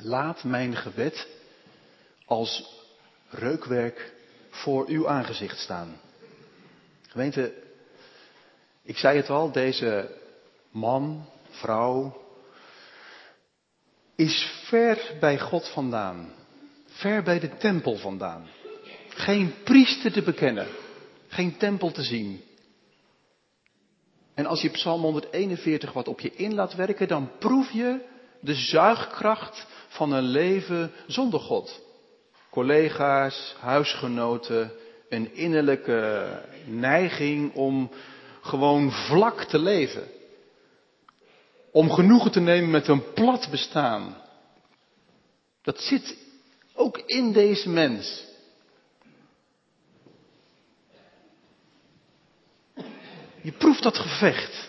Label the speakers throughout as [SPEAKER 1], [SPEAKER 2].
[SPEAKER 1] Laat mijn gebed als reukwerk voor uw aangezicht staan. Gemeente, ik zei het al, deze man, vrouw, is ver bij God vandaan. Ver bij de tempel vandaan. Geen priester te bekennen. Geen tempel te zien. En als je Psalm 141 wat op je in laat werken, dan proef je de zuigkracht van een leven zonder God. Collega's, huisgenoten, een innerlijke neiging om gewoon vlak te leven. Om genoegen te nemen met een plat bestaan. Dat zit ook in deze mens. Je proeft dat gevecht.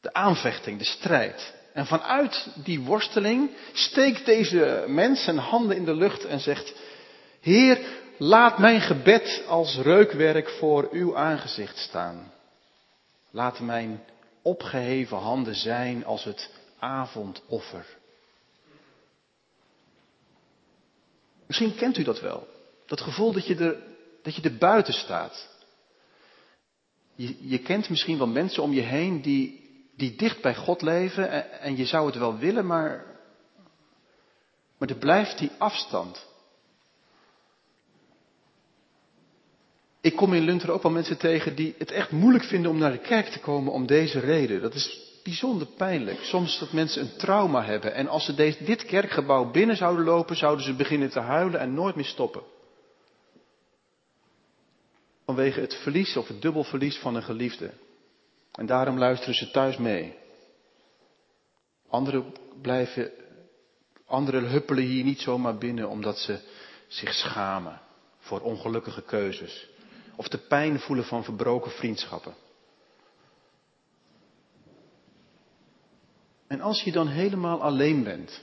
[SPEAKER 1] De aanvechting, de strijd. En vanuit die worsteling steekt deze mens zijn handen in de lucht en zegt, Heer, laat mijn gebed als reukwerk voor uw aangezicht staan. Laat mijn opgeheven handen zijn als het avondoffer. Misschien kent u dat wel. Dat gevoel dat je er, dat je er buiten staat. Je, je kent misschien wel mensen om je heen die, die dicht bij God leven en, je zou het wel willen, maar, maar er blijft die afstand. Ik kom in Lunter ook wel mensen tegen die het echt moeilijk vinden om naar de kerk te komen om deze reden. Dat is bijzonder pijnlijk. Soms dat mensen een trauma hebben en als ze deze, dit kerkgebouw binnen zouden lopen, zouden ze beginnen te huilen en nooit meer stoppen. Vanwege het verlies of het dubbel verlies van een geliefde. En daarom luisteren ze thuis mee. Anderen blijven, anderen huppelen hier niet zomaar binnen omdat ze zich schamen voor ongelukkige keuzes. Of de pijn voelen van verbroken vriendschappen. En als je dan helemaal alleen bent,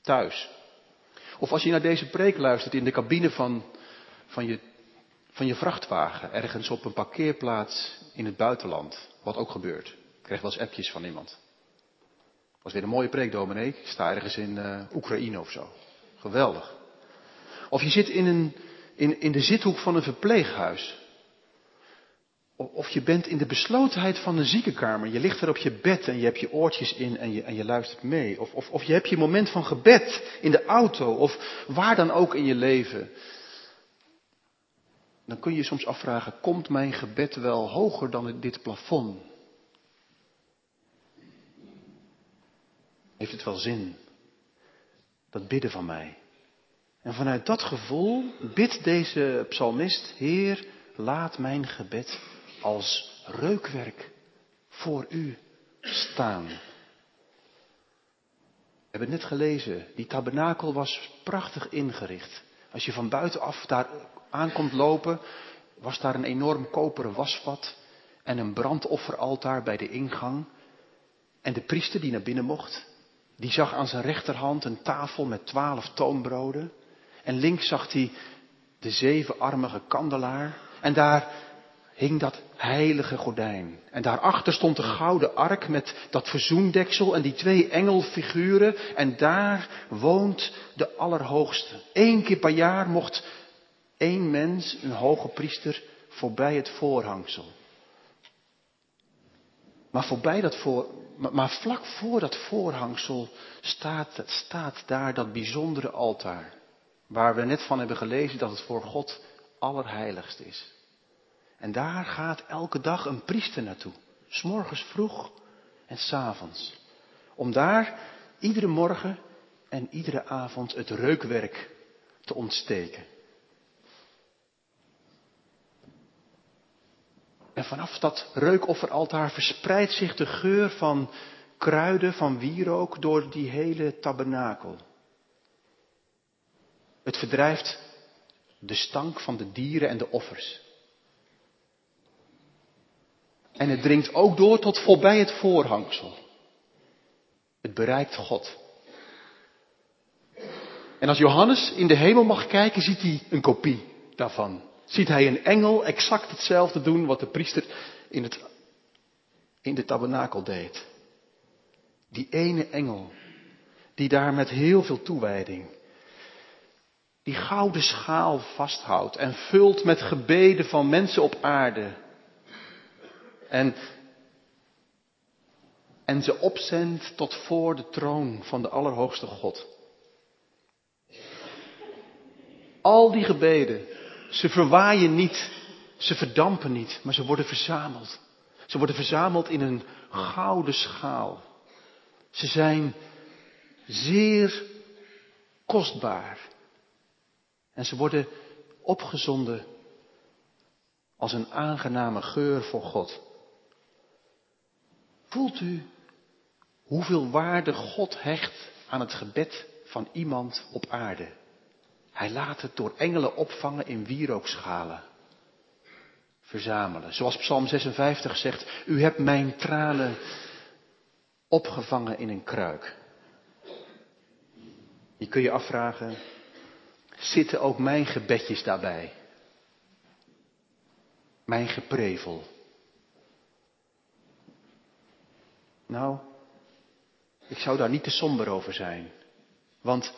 [SPEAKER 1] thuis, of als je naar deze preek luistert in de cabine van, van, je, van je vrachtwagen, ergens op een parkeerplaats in het buitenland, wat ook gebeurt. Ik krijg wel eens appjes van iemand. Was weer een mooie preek, dominee. Ik sta ergens in uh, Oekraïne of zo. Geweldig. Of je zit in, een, in, in de zithoek van een verpleeghuis. Of je bent in de beslotenheid van een ziekenkamer. Je ligt er op je bed en je hebt je oortjes in en je, en je luistert mee. Of, of, of je hebt je moment van gebed in de auto of waar dan ook in je leven. Dan kun je soms afvragen, komt mijn gebed wel hoger dan dit plafond? Heeft het wel zin? Dat bidden van mij. En vanuit dat gevoel bidt deze psalmist, Heer, laat mijn gebed als reukwerk voor u staan. We hebben het net gelezen, die tabernakel was prachtig ingericht. Als je van buitenaf daar aankomt lopen, was daar een enorm koperen wasvat en een brandofferaltaar bij de ingang. En de priester die naar binnen mocht, die zag aan zijn rechterhand een tafel met twaalf toonbroden. En links zag hij de zevenarmige kandelaar. En daar hing dat heilige gordijn. En daarachter stond de gouden ark met dat verzoendeksel en die twee engelfiguren. En daar woont de Allerhoogste. Eén keer per jaar mocht één mens, een hoge priester, voorbij het voorhangsel. Maar, voorbij dat voor, maar vlak voor dat voorhangsel staat, staat daar dat bijzondere altaar. Waar we net van hebben gelezen dat het voor God allerheiligst is. En daar gaat elke dag een priester naartoe. S'morgens vroeg en s'avonds. Om daar iedere morgen en iedere avond het reukwerk te ontsteken. En vanaf dat reukofferaltaar verspreidt zich de geur van kruiden, van wierook door die hele tabernakel. Het verdrijft de stank van de dieren en de offers. En het dringt ook door tot voorbij het voorhangsel. Het bereikt God. En als Johannes in de hemel mag kijken, ziet hij een kopie daarvan. Ziet hij een engel exact hetzelfde doen wat de priester in, het, in de tabernakel deed. Die ene engel die daar met heel veel toewijding die gouden schaal vasthoudt en vult met gebeden van mensen op aarde. En, en ze opzendt tot voor de troon van de Allerhoogste God. Al die gebeden, ze verwaaien niet, ze verdampen niet, maar ze worden verzameld. Ze worden verzameld in een gouden schaal. Ze zijn zeer kostbaar. En ze worden opgezonden als een aangename geur voor God. Voelt u hoeveel waarde God hecht aan het gebed van iemand op aarde? Hij laat het door engelen opvangen in wierookschalen. Verzamelen. Zoals Psalm 56 zegt, u hebt mijn tranen opgevangen in een kruik. Je kun je afvragen, zitten ook mijn gebedjes daarbij? Mijn geprevel. Nou, ik zou daar niet te somber over zijn. Want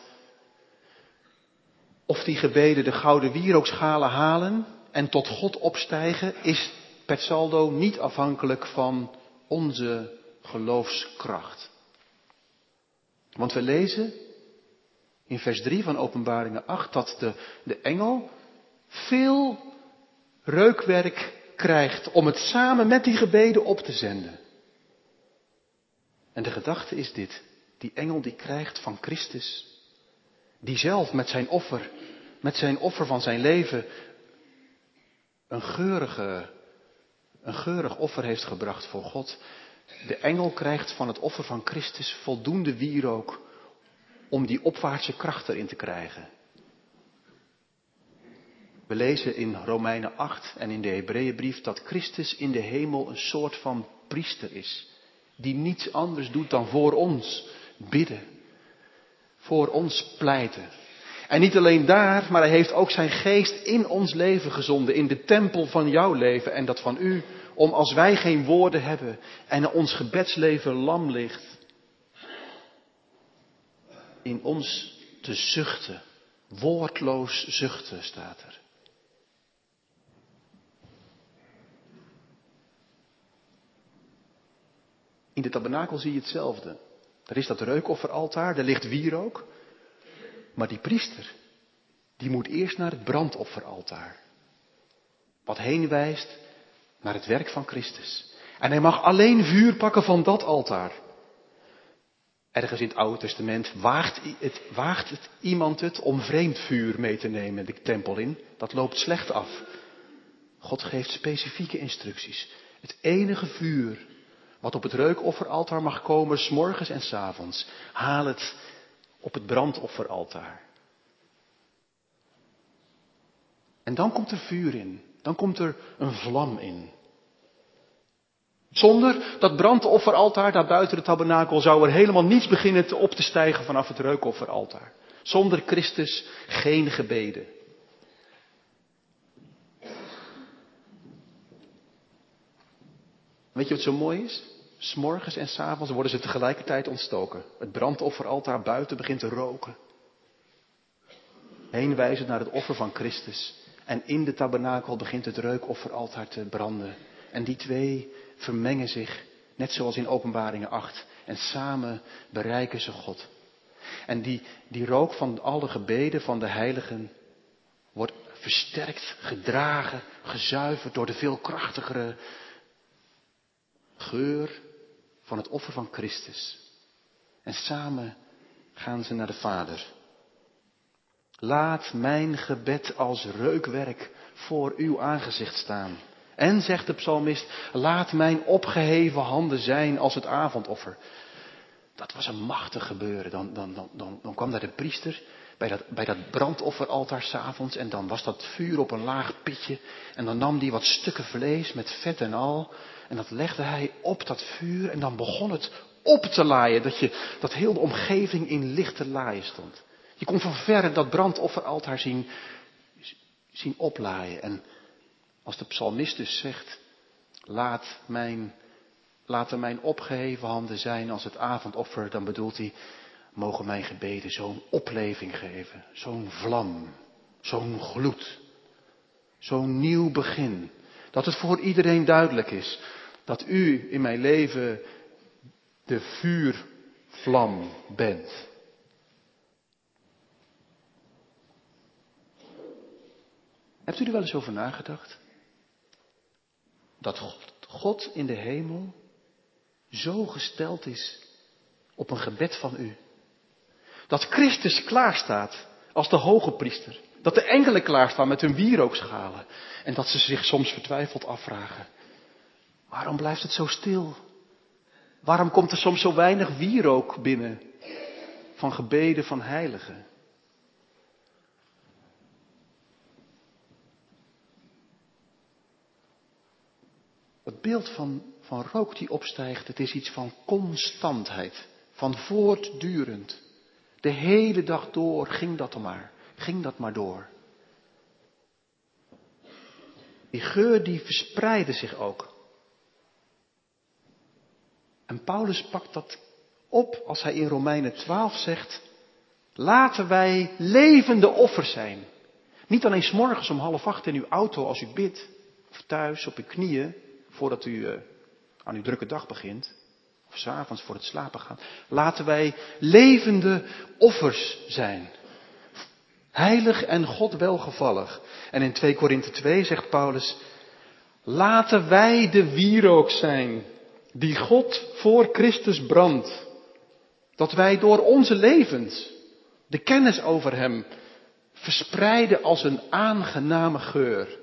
[SPEAKER 1] of die gebeden de gouden wierookschalen halen en tot God opstijgen, is per saldo niet afhankelijk van onze geloofskracht. Want we lezen in vers 3 van Openbaringen 8 dat de, de engel veel reukwerk krijgt om het samen met die gebeden op te zenden. En de gedachte is dit, die engel die krijgt van Christus, die zelf met zijn offer, met zijn offer van zijn leven, een geurige, een geurig offer heeft gebracht voor God. De engel krijgt van het offer van Christus voldoende wierook om die opwaartse kracht erin te krijgen. We lezen in Romeinen 8 en in de Hebreeënbrief dat Christus in de hemel een soort van priester is, die niets anders doet dan voor ons bidden, voor ons pleiten. En niet alleen daar, maar hij heeft ook zijn geest in ons leven gezonden, in de tempel van jouw leven en dat van u, om als wij geen woorden hebben en ons gebedsleven lam ligt, in ons te zuchten. Woordloos zuchten staat er. In de tabernakel zie je hetzelfde. Er is dat reukofferaltaar, er ligt wierook. Maar die priester, die moet eerst naar het brandofferaltaar. Wat heen wijst naar het werk van Christus. En hij mag alleen vuur pakken van dat altaar. Ergens in het Oude Testament waagt het, waagt het iemand het om vreemd vuur mee te nemen de tempel in. Dat loopt slecht af. God geeft specifieke instructies. Het enige vuur wat op het reukofferaltaar mag komen, s'morgens en s avonds, haal het op het brandofferaltaar. En dan komt er vuur in. Dan komt er een vlam in. Zonder dat brandofferaltaar daar buiten de tabernakel zou er helemaal niets beginnen te op te stijgen vanaf het reukofferaltaar. Zonder Christus geen gebeden. Weet je wat zo mooi is? S'morgens en s'avonds worden ze tegelijkertijd ontstoken. Het brandofferaltaar buiten begint te roken. Heenwijzend naar het offer van Christus. En in de tabernakel begint het reukofferaltaar te branden. En die twee vermengen zich, net zoals in Openbaringen 8. En samen bereiken ze God. En die, die rook van alle gebeden van de heiligen wordt versterkt, gedragen, gezuiverd door de veel krachtigere geur van het offer van Christus. En samen gaan ze naar de Vader. Laat mijn gebed als reukwerk voor uw aangezicht staan. En, zegt de psalmist, laat mijn opgeheven handen zijn als het avondoffer. Dat was een machtig gebeuren. Dan, dan, dan, dan, dan kwam daar de priester bij dat, bij dat brandofferaltaar s'avonds en dan was dat vuur op een laag pitje. En dan nam hij wat stukken vlees met vet en al en dat legde hij op dat vuur en dan begon het op te laaien. Dat, je, dat heel de omgeving in lichte laaien stond. Je kon van verre dat brandofferaltaar zien, zien oplaaien. En als de psalmist dus zegt, laat mijn, laten mijn opgeheven handen zijn als het avondoffer, dan bedoelt hij, mogen mijn gebeden zo'n opleving geven, zo'n vlam, zo'n gloed, zo'n nieuw begin. Dat het voor iedereen duidelijk is dat u in mijn leven de vuurvlam bent. Hebt u er wel eens over nagedacht? Dat God, in de hemel zo gesteld is op een gebed van u. Dat Christus klaarstaat als de hoge priester. Dat de engelen klaarstaan met hun wierookschalen. En dat ze zich soms vertwijfeld afvragen. Waarom blijft het zo stil? Waarom komt er soms zo weinig wierook binnen van gebeden van heiligen? Het beeld van, van rook die opstijgt, het is iets van constantheid, van voortdurend. De hele dag door ging dat maar, ging dat maar door. Die geur die verspreidde zich ook. En Paulus pakt dat op als hij in Romeinen 12 zegt, laten wij levende offers zijn. Niet alleen s'morgens om half acht in uw auto als u bidt, of thuis op uw knieën, voordat u uh, aan uw drukke dag begint, of s'avonds voor het slapen gaat. Laten wij levende offers zijn. Heilig en God welgevallig. En in 2 Korinthe 2 zegt Paulus, laten wij de wierook zijn die God voor Christus brandt. Dat wij door onze levens de kennis over Hem verspreiden als een aangename geur.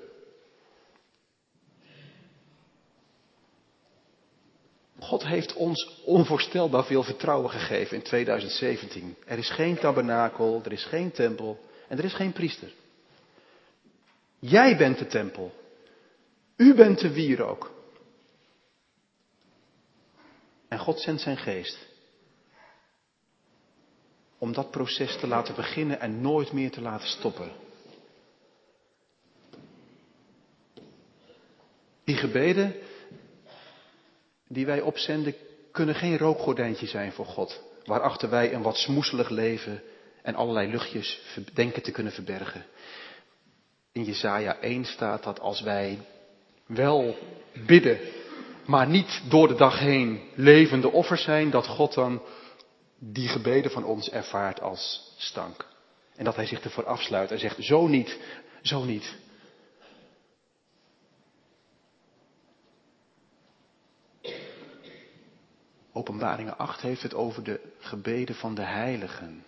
[SPEAKER 1] God heeft ons onvoorstelbaar veel vertrouwen gegeven in 2017. Er is geen tabernakel, er is geen tempel en er is geen priester. Jij bent de tempel. U bent de wierook. En God zendt zijn geest. Om dat proces te laten beginnen en nooit meer te laten stoppen. Die gebeden die wij opzenden kunnen geen rookgordijntje zijn voor God. Waarachter wij een wat smoeselig leven en allerlei luchtjes denken te kunnen verbergen. In Jesaja 1 staat dat als wij wel bidden, maar niet door de dag heen levende offers zijn, dat God dan die gebeden van ons ervaart als stank. En dat hij zich ervoor afsluit en zegt, zo niet, zo niet. Openbaringen 8 heeft het over de gebeden van de heiligen.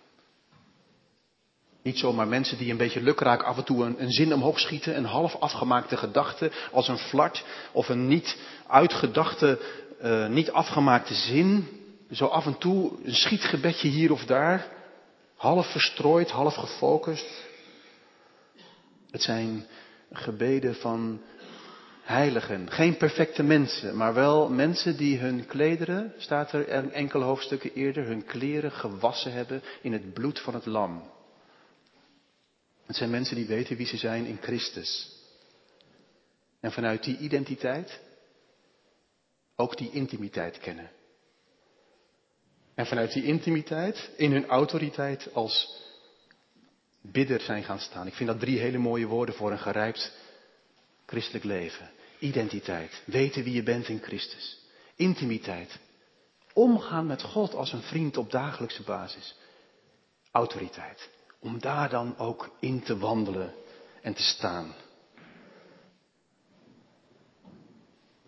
[SPEAKER 1] Niet zomaar mensen die een beetje lukraak af en toe een, een, zin omhoog schieten, een half afgemaakte gedachte als een flart of een niet uitgedachte, uh, niet afgemaakte zin. Zo af en toe een schietgebedje hier of daar, half verstrooid, half gefocust. Het zijn gebeden van heiligen. Geen perfecte mensen, maar wel mensen die hun klederen, staat er enkele hoofdstukken eerder, hun kleren gewassen hebben in het bloed van het lam. Het zijn mensen die weten wie ze zijn in Christus. En vanuit die identiteit ook die intimiteit kennen. En vanuit die intimiteit in hun autoriteit als bidder zijn gaan staan. Ik vind dat drie hele mooie woorden voor een gerijpt christelijk leven. Identiteit, weten wie je bent in Christus. Intimiteit, omgaan met God als een vriend op dagelijkse basis. Autoriteit, om daar dan ook in te wandelen en te staan.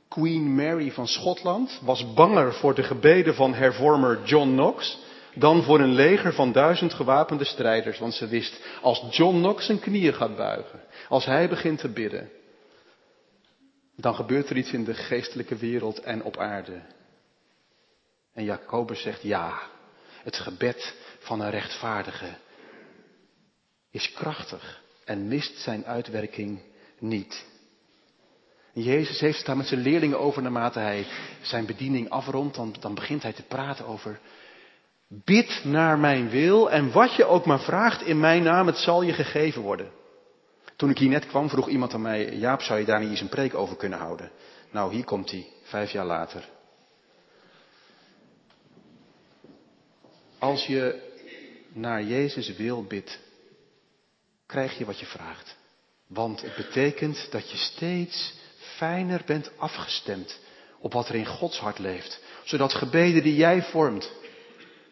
[SPEAKER 1] Queen Mary van Schotland was banger voor de gebeden van hervormer John Knox dan voor een leger van duizend gewapende strijders. Want ze wist, als John Knox zijn knieën gaat buigen, als hij begint te bidden, dan gebeurt er iets in de geestelijke wereld en op aarde. En Jacobus zegt ja, het gebed van een rechtvaardige is krachtig en mist zijn uitwerking niet. Jezus heeft het daar met zijn leerlingen over naarmate hij zijn bediening afrondt. Dan, dan begint hij te praten over bid naar mijn wil en wat je ook maar vraagt in mijn naam, het zal je gegeven worden. Toen ik hier net kwam, vroeg iemand aan mij, Jaap, zou je daar niet eens een preek over kunnen houden? Nou, hier komt hij, vijf jaar later. Als je naar Jezus wil bidt, krijg je wat je vraagt. Want het betekent dat je steeds fijner bent afgestemd op wat er in Gods hart leeft. Zodat gebeden die jij vormt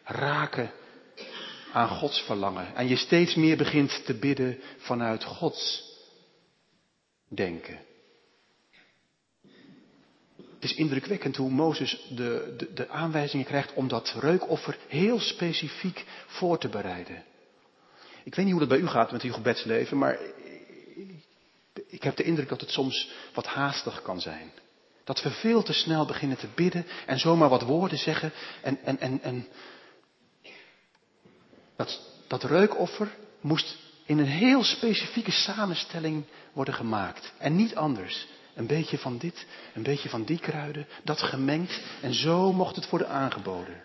[SPEAKER 1] raken aan Gods verlangen. En je steeds meer begint te bidden vanuit Gods denken. Het is indrukwekkend hoe Mozes de, de, de aanwijzingen krijgt om dat reukoffer heel specifiek voor te bereiden. Ik weet niet hoe dat bij u gaat met uw gebedsleven, maar ik heb de indruk dat het soms wat haastig kan zijn. Dat we veel te snel beginnen te bidden en zomaar wat woorden zeggen. En, en, en, en dat, dat reukoffer moest in een heel specifieke samenstelling worden gemaakt. En niet anders. Een beetje van dit, een beetje van die kruiden, dat gemengd. En zo mocht het worden aangeboden.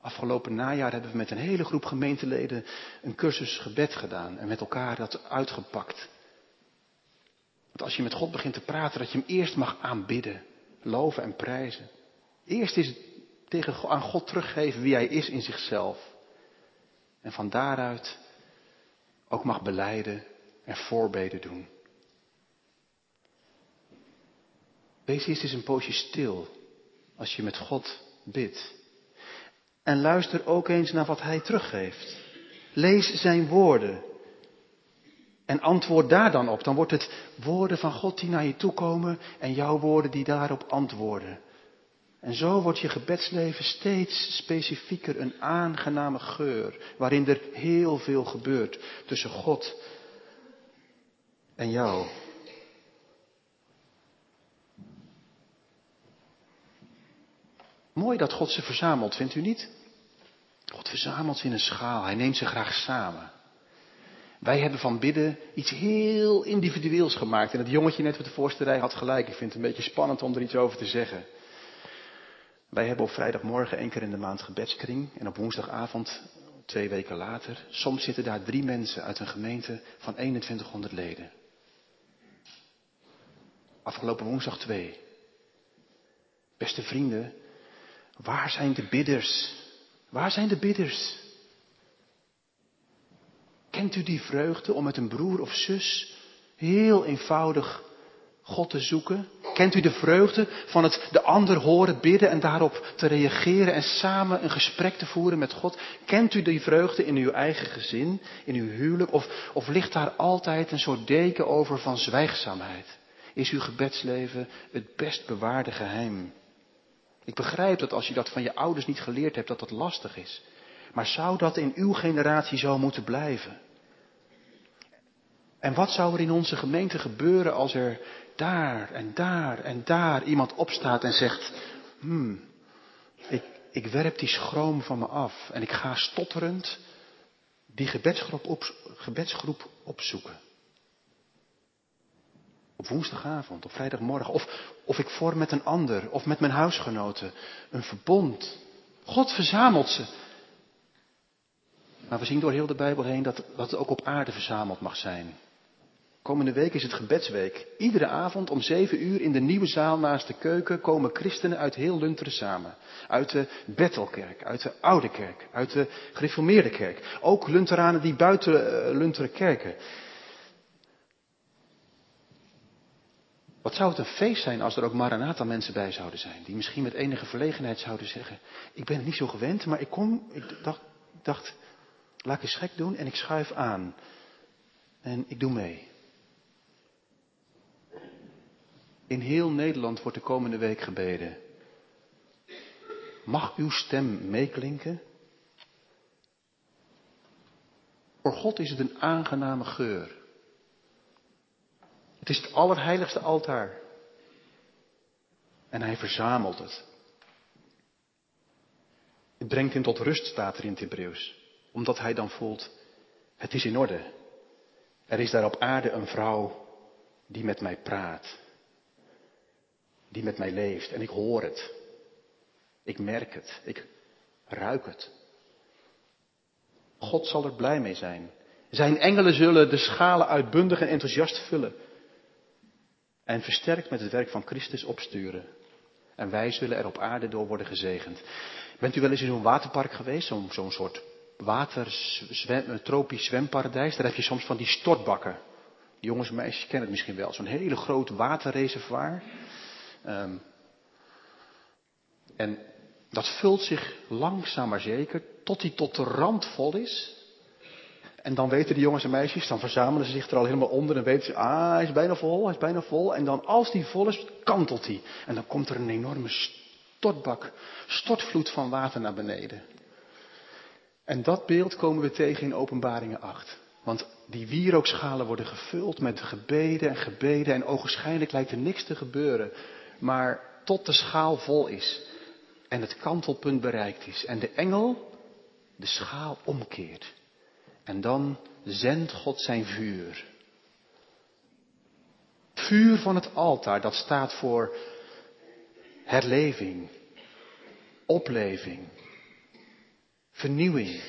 [SPEAKER 1] Afgelopen najaar hebben we met een hele groep gemeenteleden een cursus gebed gedaan. En met elkaar dat uitgepakt. Want als je met God begint te praten, dat je hem eerst mag aanbidden, loven en prijzen. Eerst is het tegen, aan God teruggeven wie hij is in zichzelf. En van daaruit ook mag beleiden en voorbeden doen. Wees eerst eens een poosje stil als je met God bidt. En luister ook eens naar wat Hij teruggeeft. Lees Zijn woorden. En antwoord daar dan op. Dan wordt het woorden van God die naar je toe komen en jouw woorden die daarop antwoorden. En zo wordt je gebedsleven steeds specifieker een aangename geur, waarin er heel veel gebeurt tussen God en jou. Mooi dat God ze verzamelt, vindt u niet? God verzamelt ze in een schaal. Hij neemt ze graag samen. Wij hebben van bidden iets heel individueels gemaakt. En het jongetje net met de voorste rij had gelijk. Ik vind het een beetje spannend om er iets over te zeggen. Wij hebben op vrijdagmorgen één keer in de maand gebedskring. En op woensdagavond, twee weken later, soms zitten daar drie mensen uit een gemeente van 2100 leden. Afgelopen woensdag twee. Beste vrienden, Waar zijn de bidders? Waar zijn de bidders? Kent u die vreugde om met een broer of zus heel eenvoudig God te zoeken? Kent u de vreugde van het de ander horen bidden en daarop te reageren en samen een gesprek te voeren met God? Kent u die vreugde in uw eigen gezin, in uw huwelijk? Of, of ligt daar altijd een soort deken over van zwijgzaamheid? Is uw gebedsleven het best bewaarde geheim? Ik begrijp dat als je dat van je ouders niet geleerd hebt, dat dat lastig is. Maar zou dat in uw generatie zo moeten blijven? En wat zou er in onze gemeente gebeuren als er daar en daar en daar iemand opstaat en zegt, hmm, ik, ik werp die schroom van me af en ik ga stotterend die gebedsgroep, gebedsgroep opzoeken op woensdagavond, op vrijdagmorgen. Of, of ik vorm met een ander of met mijn huisgenoten een verbond. God verzamelt ze. Maar we zien door heel de Bijbel heen dat, dat het ook op aarde verzameld mag zijn. Komende week is het gebedsweek. Iedere avond om zeven uur in de nieuwe zaal naast de keuken komen christenen uit heel Lunteren samen. Uit de Bethelkerk, uit de Oude Kerk, uit de Gereformeerde Kerk. Ook Lunteranen die buiten uh, Lunteren kerken. Wat zou het een feest zijn als er ook aantal mensen bij zouden zijn. Die misschien met enige verlegenheid zouden zeggen. Ik ben het niet zo gewend, maar ik kom. Ik dacht, dacht laat ik eens gek doen en ik schuif aan. En ik doe mee. In heel Nederland wordt de komende week gebeden. Mag uw stem meeklinken? Voor God is het een aangename geur. Het is het allerheiligste altaar. En hij verzamelt het. Het brengt hem tot rust, staat er in het Hebreeuws. Omdat hij dan voelt, het is in orde. Er is daar op aarde een vrouw die met mij praat. Die met mij leeft. En ik hoor het. Ik merk het. Ik ruik het. God zal er blij mee zijn. Zijn engelen zullen de schalen uitbundig en enthousiast vullen en versterkt met het werk van Christus opsturen. En wij zullen er op aarde door worden gezegend. Bent u wel eens in zo'n waterpark geweest? Zo'n zo'n soort water, zwem, tropisch zwemparadijs. Daar heb je soms van die stortbakken. Jongens en meisjes kennen het misschien wel. Zo'n hele groot waterreservoir. Um, en dat vult zich langzaam maar zeker tot hij tot de rand vol is. En dan weten de jongens en meisjes, dan verzamelen ze zich er al helemaal onder en weten ze, ah, hij is bijna vol, hij is bijna vol. En dan als die vol is, kantelt hij. En dan komt er een enorme stortbak, stortvloed van water naar beneden. En dat beeld komen we tegen in Openbaringen 8. Want die wierookschalen worden gevuld met gebeden en gebeden en ogenschijnlijk lijkt er niks te gebeuren. Maar tot de schaal vol is en het kantelpunt bereikt is en de engel de schaal omkeert. En dan zendt God zijn vuur. Vuur van het altaar, dat staat voor herleving, opleving, vernieuwing.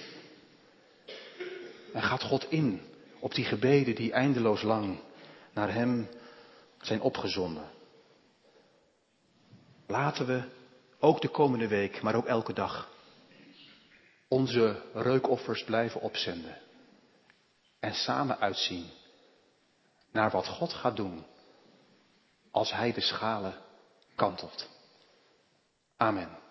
[SPEAKER 1] En gaat God in op die gebeden die eindeloos lang naar Hem zijn opgezonden. Laten we ook de komende week, maar ook elke dag, onze reukoffers blijven opzenden. En samen uitzien naar wat God gaat doen als Hij de schalen kantelt. Amen.